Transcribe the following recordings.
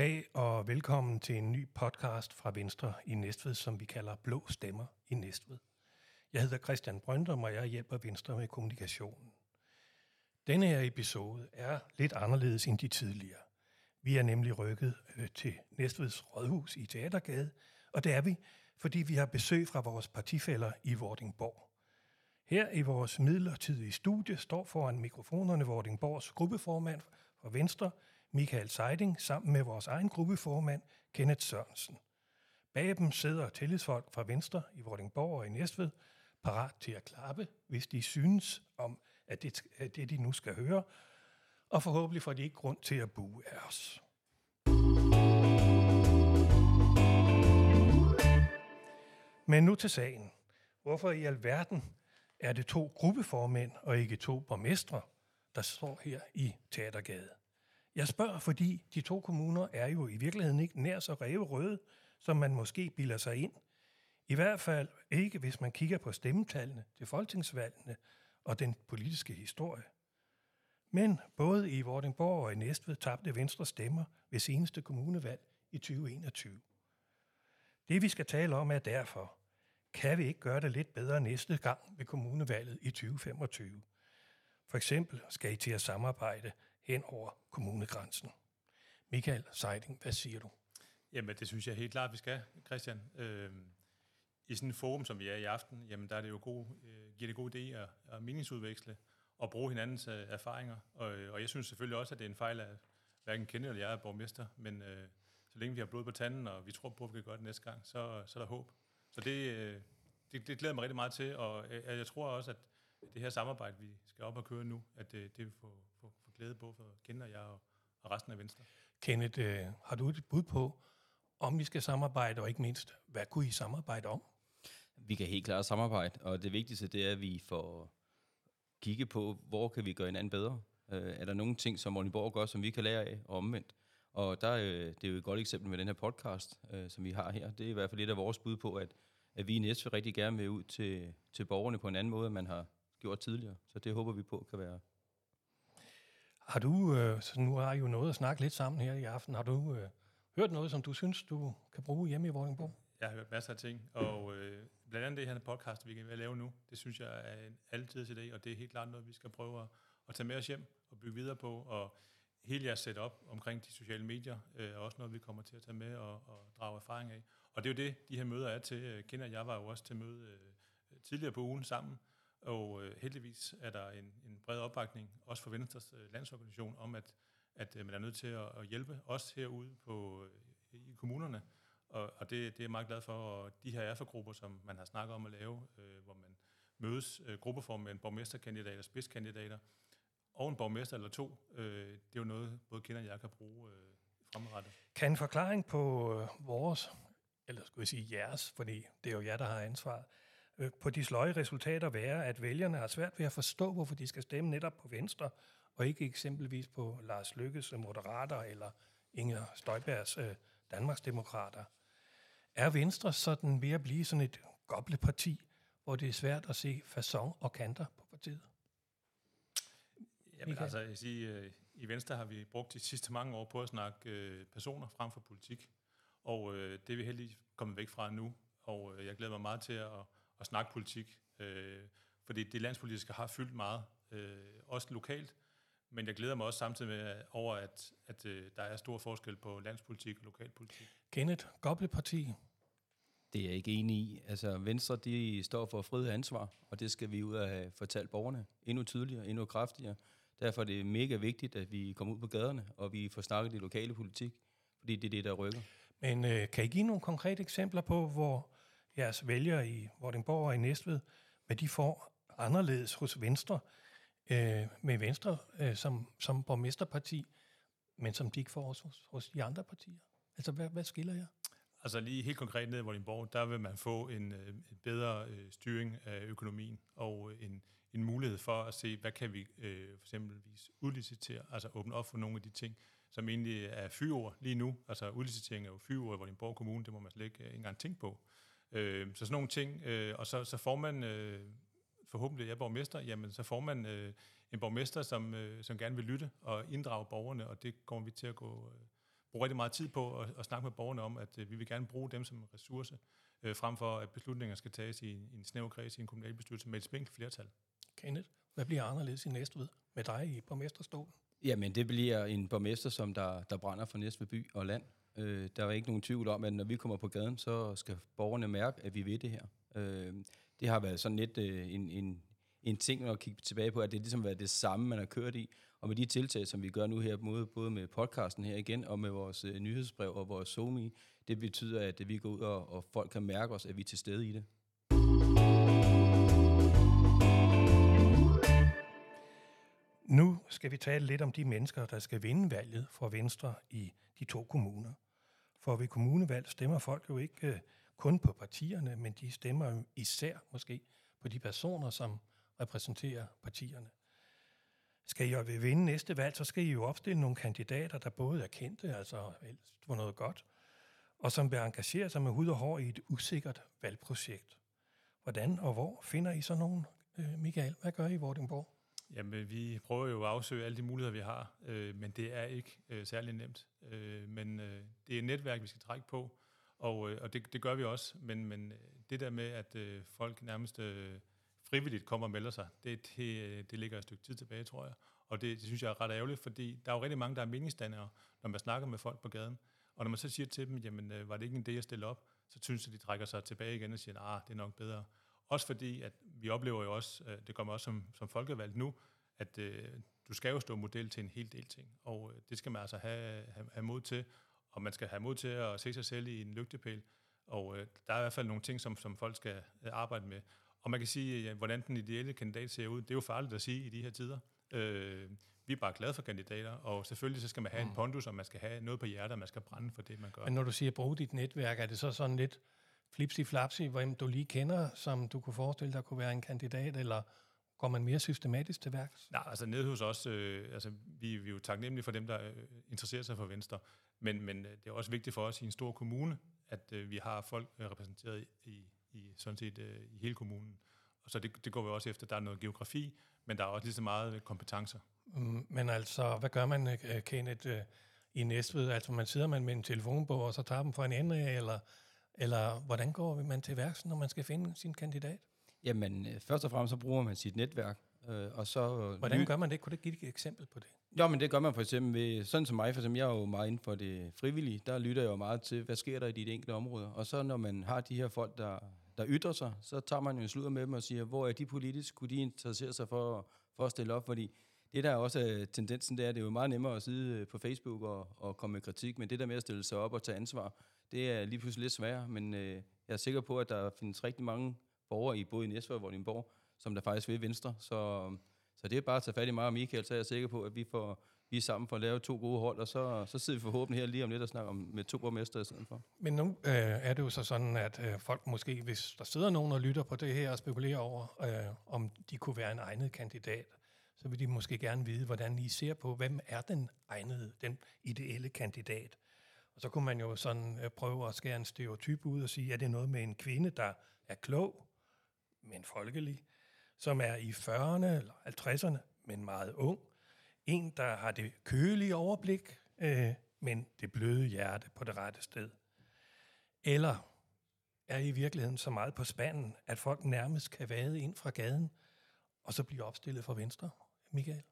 Goddag og velkommen til en ny podcast fra Venstre i Næstved, som vi kalder Blå Stemmer i Næstved. Jeg hedder Christian Brøndum, og jeg hjælper Venstre med kommunikationen. Denne her episode er lidt anderledes end de tidligere. Vi er nemlig rykket øh, til Næstveds Rådhus i Teatergade, og det er vi, fordi vi har besøg fra vores partifælder i Vordingborg. Her i vores midlertidige studie står foran mikrofonerne Vordingborgs gruppeformand for Venstre, Michael Seiding, sammen med vores egen gruppeformand, Kenneth Sørensen. Bag dem sidder tillidsfolk fra Venstre i Vordingborg og i Næstved, parat til at klappe, hvis de synes om, at det, at det de nu skal høre, og forhåbentlig får de ikke grund til at bue af os. Men nu til sagen. Hvorfor i alverden er det to gruppeformænd og ikke to borgmestre, der står her i Teatergade? Jeg spørger, fordi de to kommuner er jo i virkeligheden ikke nær så røde, som man måske bilder sig ind. I hvert fald ikke, hvis man kigger på stemmetallene til folketingsvalgene og den politiske historie. Men både i Vordingborg og i Næstved tabte Venstre stemmer ved seneste kommunevalg i 2021. Det vi skal tale om er derfor, kan vi ikke gøre det lidt bedre næste gang ved kommunevalget i 2025? For eksempel skal I til at samarbejde hen over kommunegrænsen. Michael Seiding, hvad siger du? Jamen, det synes jeg helt klart, vi skal, Christian. Øh, I sådan en forum, som vi er i aften, jamen, der er det jo god, øh, giver det god idé at, at meningsudveksle og bruge hinandens øh, erfaringer. Og, øh, og jeg synes selvfølgelig også, at det er en fejl, at hverken Kenny eller jeg er borgmester, men øh, så længe vi har blod på tanden, og vi tror på, at vi kan gøre det næste gang, så, så er der håb. Så det, øh, det, det glæder mig rigtig meget til, og øh, jeg tror også, at det her samarbejde, vi skal op og køre nu, at det, det vil få, få glæde både for Kenneth og jeg og, og resten af Venstre. Kenneth, øh, har du et bud på, om vi skal samarbejde, og ikke mindst, hvad kunne I samarbejde om? Vi kan helt klart samarbejde, og det vigtigste det er, at vi får kigge på, hvor kan vi gøre hinanden bedre. Øh, er der nogle ting, som Vordingborg gør, som vi kan lære af, og omvendt. Og der, øh, det er jo et godt eksempel med den her podcast, øh, som vi har her. Det er i hvert fald lidt af vores bud på, at, at vi i Næstved rigtig gerne vil ud til, til borgerne på en anden måde, end man har gjort tidligere. Så det håber vi på kan være. Har du, øh, så nu har I jo noget at snakke lidt sammen her i aften, har du øh, hørt noget, som du synes, du kan bruge hjemme i Vordingborg? Jeg har hørt masser af ting, og øh, blandt andet det her podcast, vi kan lave nu, det synes jeg er en altid idé, og det er helt klart noget, vi skal prøve at, at tage med os hjem og bygge videre på, og hele jeres setup omkring de sociale medier øh, er også noget, vi kommer til at tage med og, og drage erfaring af. Og det er jo det, de her møder er til. Øh, Kender jeg var jo også til møde øh, tidligere på ugen sammen, og øh, heldigvis er der en, en bred opbakning, også fra Venstres øh, landsorganisation, om at, at øh, man er nødt til at, at hjælpe os herude på, øh, i kommunerne. Og, og det, det er jeg meget glad for. Og de her erfagrupper, som man har snakket om at lave, øh, hvor man mødes øh, gruppeform med en borgmesterkandidat spidskandidater, og en borgmester eller to, øh, det er jo noget, både kender jeg kan bruge øh, fremadrettet. Kan en forklaring på øh, vores, eller skulle jeg sige jeres, fordi det er jo jer, der har ansvaret, Øh, på de sløje resultater være, at vælgerne har svært ved at forstå, hvorfor de skal stemme netop på Venstre, og ikke eksempelvis på Lars Lykkes øh, Moderater eller Inger Støjbergs øh, Danmarksdemokrater. Er Venstre sådan ved at blive sådan et gobleparti, hvor det er svært at se fason og kanter på partiet? Jamen altså, jeg siger, øh, i Venstre har vi brugt de sidste mange år på at snakke øh, personer frem for politik, og øh, det er vi heldigvis kommet væk fra nu, og øh, jeg glæder mig meget til at, at snakke politik, øh, fordi det landspolitiske har fyldt meget, øh, også lokalt, men jeg glæder mig også samtidig med over, at, at øh, der er stor forskel på landspolitik og lokalpolitik. Kenneth, Gobleparti. Det er jeg ikke enig i. Altså, Venstre de står for frihed og ansvar, og det skal vi ud og have fortalt borgerne endnu tydeligere, endnu kraftigere. Derfor er det mega vigtigt, at vi kommer ud på gaderne, og vi får snakket det lokale politik, fordi det er det, der rykker. Men øh, kan I give nogle konkrete eksempler på, hvor jeres vælgere i Vordingborg og i Næstved, hvad de får anderledes hos Venstre, øh, med Venstre øh, som, som borgmesterparti, men som de ikke får hos, hos de andre partier? Altså, hvad, hvad skiller jer? Altså lige helt konkret ned i Vordingborg, der vil man få en, øh, en bedre øh, styring af økonomien og øh, en, en mulighed for at se, hvad kan vi øh, for eksempelvis udlicitere, altså åbne op for nogle af de ting, som egentlig er fyord lige nu. Altså udlicitering er jo fyord i Vordingborg Kommune, det må man slet ikke, ikke engang tænke på. Øh, så sådan nogle ting, øh, og så, så får man øh, forhåbentlig jeg er borgmester, jamen så får man øh, en borgmester, som, øh, som gerne vil lytte og inddrage borgerne, og det kommer vi til at gå, øh, bruger rigtig meget tid på at, at snakke med borgerne om, at øh, vi vil gerne bruge dem som ressource, øh, frem for at beslutninger skal tages i, i en snæver kreds i en kommunalbestyrelse med et spinkelt flertal. Kenneth, hvad bliver anderledes i Næstved med dig i borgmesterstolen? Jamen, det bliver en borgmester, som der, der brænder for Næstved by og land. Øh, der er ikke nogen tvivl om, at når vi kommer på gaden, så skal borgerne mærke, at vi ved det her. Øh, det har været sådan lidt øh, en, en, en ting at kigge tilbage på, at det ligesom været det samme, man har kørt i. Og med de tiltag, som vi gør nu her, både, både med podcasten her igen, og med vores øh, nyhedsbrev og vores somi, det betyder, at vi går ud, og, og folk kan mærke os, at vi er til stede i det. Nu skal vi tale lidt om de mennesker, der skal vinde valget for Venstre i de to kommuner. For ved kommunevalg stemmer folk jo ikke øh, kun på partierne, men de stemmer jo især måske på de personer, som repræsenterer partierne. Skal I jo vinde næste valg, så skal I jo opstille nogle kandidater, der både er kendte, altså helst for noget godt, og som vil engagere sig med hud og hår i et usikkert valgprojekt. Hvordan og hvor finder I så nogen, øh, Michael? Hvad gør I i Vordingborg? Jamen, vi prøver jo at afsøge alle de muligheder, vi har, øh, men det er ikke øh, særlig nemt. Øh, men øh, det er et netværk, vi skal trække på, og, øh, og det, det gør vi også. Men, men øh, det der med, at øh, folk nærmest øh, frivilligt kommer og melder sig, det, det, øh, det ligger et stykke tid tilbage, tror jeg. Og det, det synes jeg er ret ærgerligt, fordi der er jo rigtig mange, der er meningsdannere, når man snakker med folk på gaden. Og når man så siger til dem, jamen øh, var det ikke en idé at stille op, så synes de, de trækker sig tilbage igen og siger, at ah, det er nok bedre. Også fordi, at vi oplever jo også, øh, det kommer også som, som folkevalgt nu, at øh, du skal jo stå model til en hel del ting, og øh, det skal man altså have, have, have mod til, og man skal have mod til at se sig selv i en lygtepæl, og øh, der er i hvert fald nogle ting, som, som folk skal øh, arbejde med. Og man kan sige, ja, hvordan den ideelle kandidat ser ud, det er jo farligt at sige i de her tider. Øh, vi er bare glade for kandidater, og selvfølgelig så skal man have mm. en pondus, og man skal have noget på hjertet, og man skal brænde for det, man gør. Men når du siger brug dit netværk, er det så sådan lidt flipsi-flapsi, hvem du lige kender, som du kunne forestille dig kunne være en kandidat, eller går man mere systematisk til værks? Nej, altså nede hos os, øh, altså vi, vi er jo taknemmelige for dem, der øh, interesserer sig for Venstre, men, men øh, det er også vigtigt for os i en stor kommune, at øh, vi har folk øh, repræsenteret i, i, sådan set, øh, i hele kommunen. Og så det, det går vi også efter. Der er noget geografi, men der er også lige så meget kompetencer. Mm, men altså, hvad gør man, Kenneth, i Næstved? Altså, man sidder man med en telefonbog, og så tager dem for en ende eller eller hvordan går man til værks, når man skal finde sin kandidat? Jamen, øh, først og fremmest så bruger man sit netværk. Øh, og så, øh, hvordan gør man det? Kunne du give et eksempel på det? Jo, men det gør man for eksempel ved, sådan som mig, for eksempel, jeg er jo meget inden for det frivillige, der lytter jeg jo meget til, hvad sker der i de enkelte områder. Og så når man har de her folk, der, der ytrer sig, så tager man jo en sludder med dem og siger, hvor er de politisk, kunne de interessere sig for, for at stille op, fordi det der også øh, tendensen, det er, det er jo meget nemmere at sidde øh, på Facebook og, og komme med kritik, men det der med at stille sig op og tage ansvar, det er lige pludselig lidt sværere, men øh, jeg er sikker på, at der findes rigtig mange borgere i både i Næstved og Vordingborg, som der faktisk vil Venstre. Så, øhm, så det er bare at tage fat i mig og Michael, så er jeg sikker på, at vi får vi er sammen for at lave to gode hold, og så, så sidder vi forhåbentlig her lige om lidt og snakker om, med to borgmester i stedet for. Men nu øh, er det jo så sådan, at øh, folk måske, hvis der sidder nogen og lytter på det her og spekulerer over, øh, om de kunne være en egnet kandidat, så vil de måske gerne vide, hvordan I ser på, hvem er den egnede, den ideelle kandidat. Og så kunne man jo sådan øh, prøve at skære en stereotyp ud og sige, at det er noget med en kvinde, der er klog, men folkelig, som er i 40'erne eller 50'erne, men meget ung. En, der har det kølige overblik, øh, men det bløde hjerte på det rette sted. Eller er i virkeligheden så meget på spanden, at folk nærmest kan vade ind fra gaden, og så blive opstillet for venstre, Michael?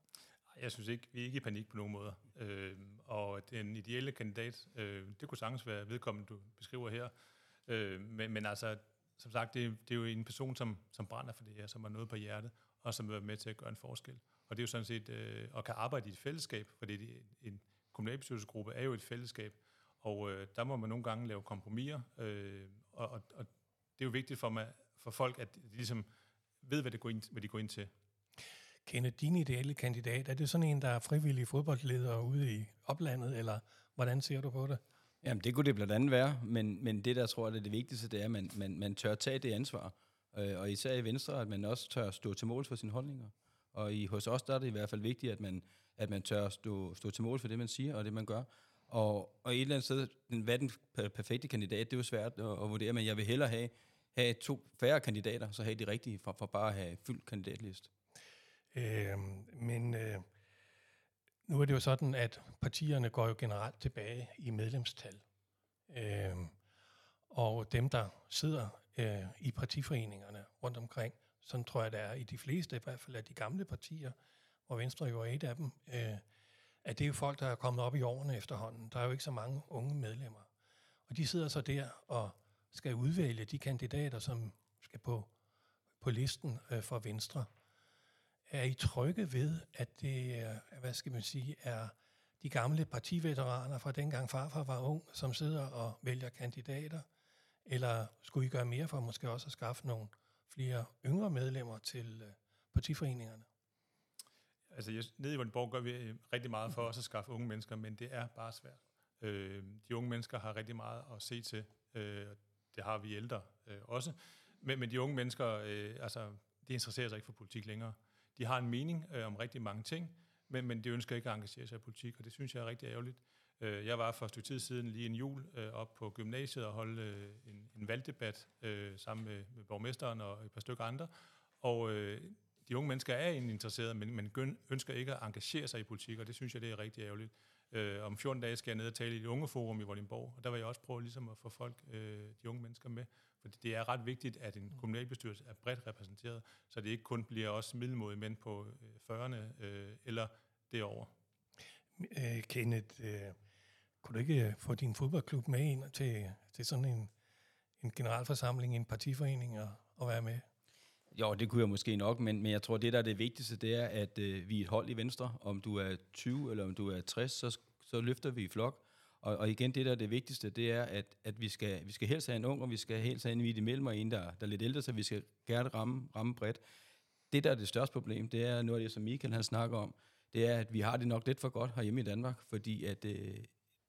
Jeg synes ikke, vi er ikke i panik på nogen måder. Øh, og den ideelle kandidat, øh, det kunne sagtens være vedkommende, du beskriver her. Øh, men, men altså, som sagt, det, det er jo en person, som, som brænder for det her, som har noget på hjertet, og som vil være med til at gøre en forskel. Og det er jo sådan set, øh, og kan arbejde i et fællesskab, fordi det, en kommunalbestyrelsesgruppe er jo et fællesskab, og øh, der må man nogle gange lave kompromiser, øh, og, og, og det er jo vigtigt for, mig, for folk, at de ligesom ved, hvad, det går ind, hvad de går ind til kende din ideelle kandidat, er det sådan en, der er frivillig fodboldleder ude i oplandet, eller hvordan ser du på det? Jamen, det kunne det blandt andet være, men, men det, der tror jeg, er det vigtigste, det er, at man, man, man tør tage det ansvar. Øh, og især i Venstre, at man også tør stå til mål for sine holdninger. Og i, hos os, der er det i hvert fald vigtigt, at man, at man tør stå, stå til mål for det, man siger, og det, man gør. Og, og et eller andet sted, hvad den perfekte kandidat, det er jo svært at, at vurdere, men jeg vil hellere have, have to færre kandidater, så have de rigtige, for, for bare at have fyldt kandidatliste. Øh, men øh, Nu er det jo sådan, at partierne går jo generelt tilbage i medlemstal. Øh, og dem, der sidder øh, i partiforeningerne rundt omkring, sådan tror jeg, det er i de fleste, i hvert fald af de gamle partier, hvor Venstre jo er et af dem, øh, at det er jo folk, der er kommet op i årene efterhånden. Der er jo ikke så mange unge medlemmer. Og de sidder så der og skal udvælge de kandidater, som skal på, på listen øh, for Venstre. Er I trygge ved, at det er, hvad skal man sige, er de gamle partiveteraner fra dengang farfar var ung, som sidder og vælger kandidater? Eller skulle I gøre mere for måske også at skaffe nogle flere yngre medlemmer til øh, partiforeningerne? Altså, jeg, nede i Vordingborg gør vi øh, rigtig meget for også at skaffe unge mennesker, men det er bare svært. Øh, de unge mennesker har rigtig meget at se til. Øh, det har vi ældre øh, også. Men, men de unge mennesker, øh, altså, de interesserer sig ikke for politik længere. De har en mening øh, om rigtig mange ting, men, men de ønsker ikke at engagere sig i politik, og det synes jeg er rigtig ærgerligt. Øh, jeg var for et stykke tid siden lige en jul øh, op på gymnasiet og holde øh, en, en valgdebat øh, sammen med, med borgmesteren og et par stykker andre, og øh, de unge mennesker er egentlig interesserede, men, men ønsker ikke at engagere sig i politik, og det synes jeg, det er rigtig ærgerligt. Øh, om 14 dage skal jeg ned og tale i et ungeforum i Vordingborg, og der vil jeg også prøve ligesom at få folk, øh, de unge mennesker med, for det er ret vigtigt, at en kommunalbestyrelse er bredt repræsenteret, så det ikke kun bliver også middelmodige mænd på øh, 40'erne øh, eller derover. Øh, Kenneth, øh, kunne du ikke øh, få din fodboldklub med ind til, til sådan en, en generalforsamling, en partiforening og, og være med? Jo, det kunne jeg måske nok, men, men jeg tror, det der er det vigtigste, det er, at øh, vi er et hold i Venstre. Om du er 20 eller om du er 60, så, så løfter vi i flok. Og, og igen, det der er det vigtigste, det er, at, at vi, skal, vi skal helst have en ung, og vi skal helst have en midt imellem, og en, der, der er lidt ældre, så vi skal gerne ramme, ramme bredt. Det, der er det største problem, det er noget af det, som Michael han snakker om, det er, at vi har det nok lidt for godt herhjemme i Danmark, fordi at øh,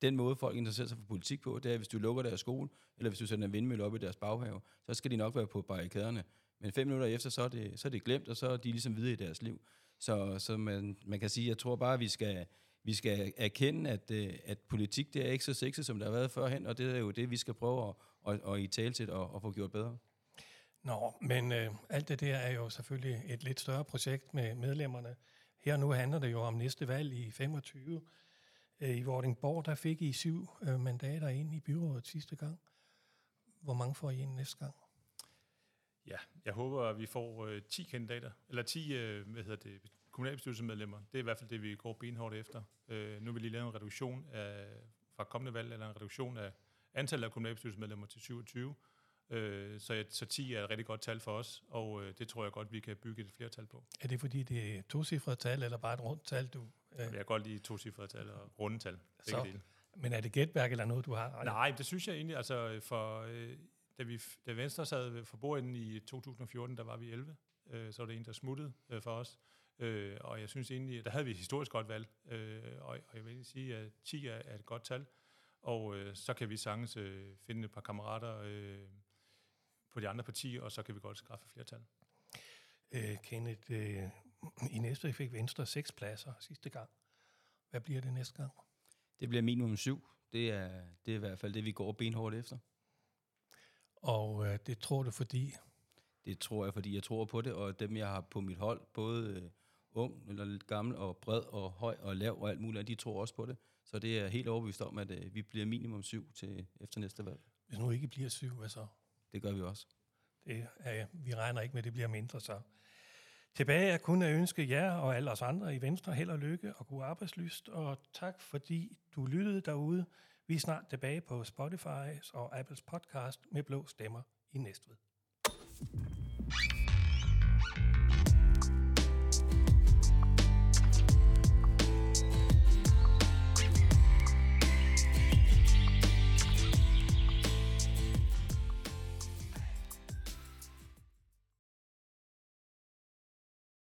den måde, folk interesserer sig for politik på, det er, at hvis du lukker deres skole, eller hvis du sætter en vindmølle op i deres baghave, så skal de nok være på barrikaderne. Men fem minutter efter, så er det, så er det glemt, og så er de ligesom videre i deres liv. Så, så man, man kan sige, jeg tror bare, at vi skal, vi skal erkende, at, øh, at politik det er ikke så sexet, som det har været førhen, og det er jo det, vi skal prøve at, at, at i tale til og, at få gjort bedre. Nå, men øh, alt det der er jo selvfølgelig et lidt større projekt med medlemmerne. Her nu handler det jo om næste valg i 25. Øh, I Vordingborg, der fik I syv øh, mandater ind i byrådet sidste gang. Hvor mange får I ind næste gang? Ja, jeg håber, at vi får øh, 10 kandidater, eller 10 øh, hvad hedder det, kommunalbestyrelsesmedlemmer. Det er i hvert fald det, vi går benhårdt efter. Øh, nu vil vi lave en reduktion af, fra kommende valg, eller en reduktion af antallet af kommunalbestyrelsesmedlemmer til 27. Øh, så, så 10 er et rigtig godt tal for os, og øh, det tror jeg godt, vi kan bygge et flertal på. Er det fordi, det er to tal, eller bare et rundt tal, du... Øh... Jeg kan godt lide to tal og runde tal. Så, dele. Men er det gætværk eller noget, du har? Nej, det synes jeg egentlig, altså for... Øh, da, vi, da Venstre sad for bordenden i 2014, der var vi 11. Øh, så var det en, der smuttede øh, for os. Øh, og jeg synes egentlig, der havde vi et historisk godt valg. Øh, og, og jeg vil sige, at 10 er, er et godt tal. Og øh, så kan vi sagtens øh, finde et par kammerater øh, på de andre partier, og så kan vi godt skaffe flertal. Øh, Kenneth, øh, i næste fik Venstre seks pladser sidste gang. Hvad bliver det næste gang? Det bliver minimum syv. Det er, det er i hvert fald det, vi går benhårdt efter. Og øh, det tror du, fordi? Det tror jeg, fordi jeg tror på det, og dem, jeg har på mit hold, både ung eller lidt gammel, og bred og høj og lav og alt muligt, de tror også på det. Så det er helt overbevist om, at øh, vi bliver minimum syv til efter næste valg. Hvis nu ikke bliver syv, hvad så? Det gør vi også. Det er, vi regner ikke med, at det bliver mindre så. Tilbage er kun at ønske jer og alle os andre i Venstre held og lykke og god arbejdslyst, og tak fordi du lyttede derude. Vi er snart tilbage på Spotify og Apples podcast med blå stemmer i Næstved.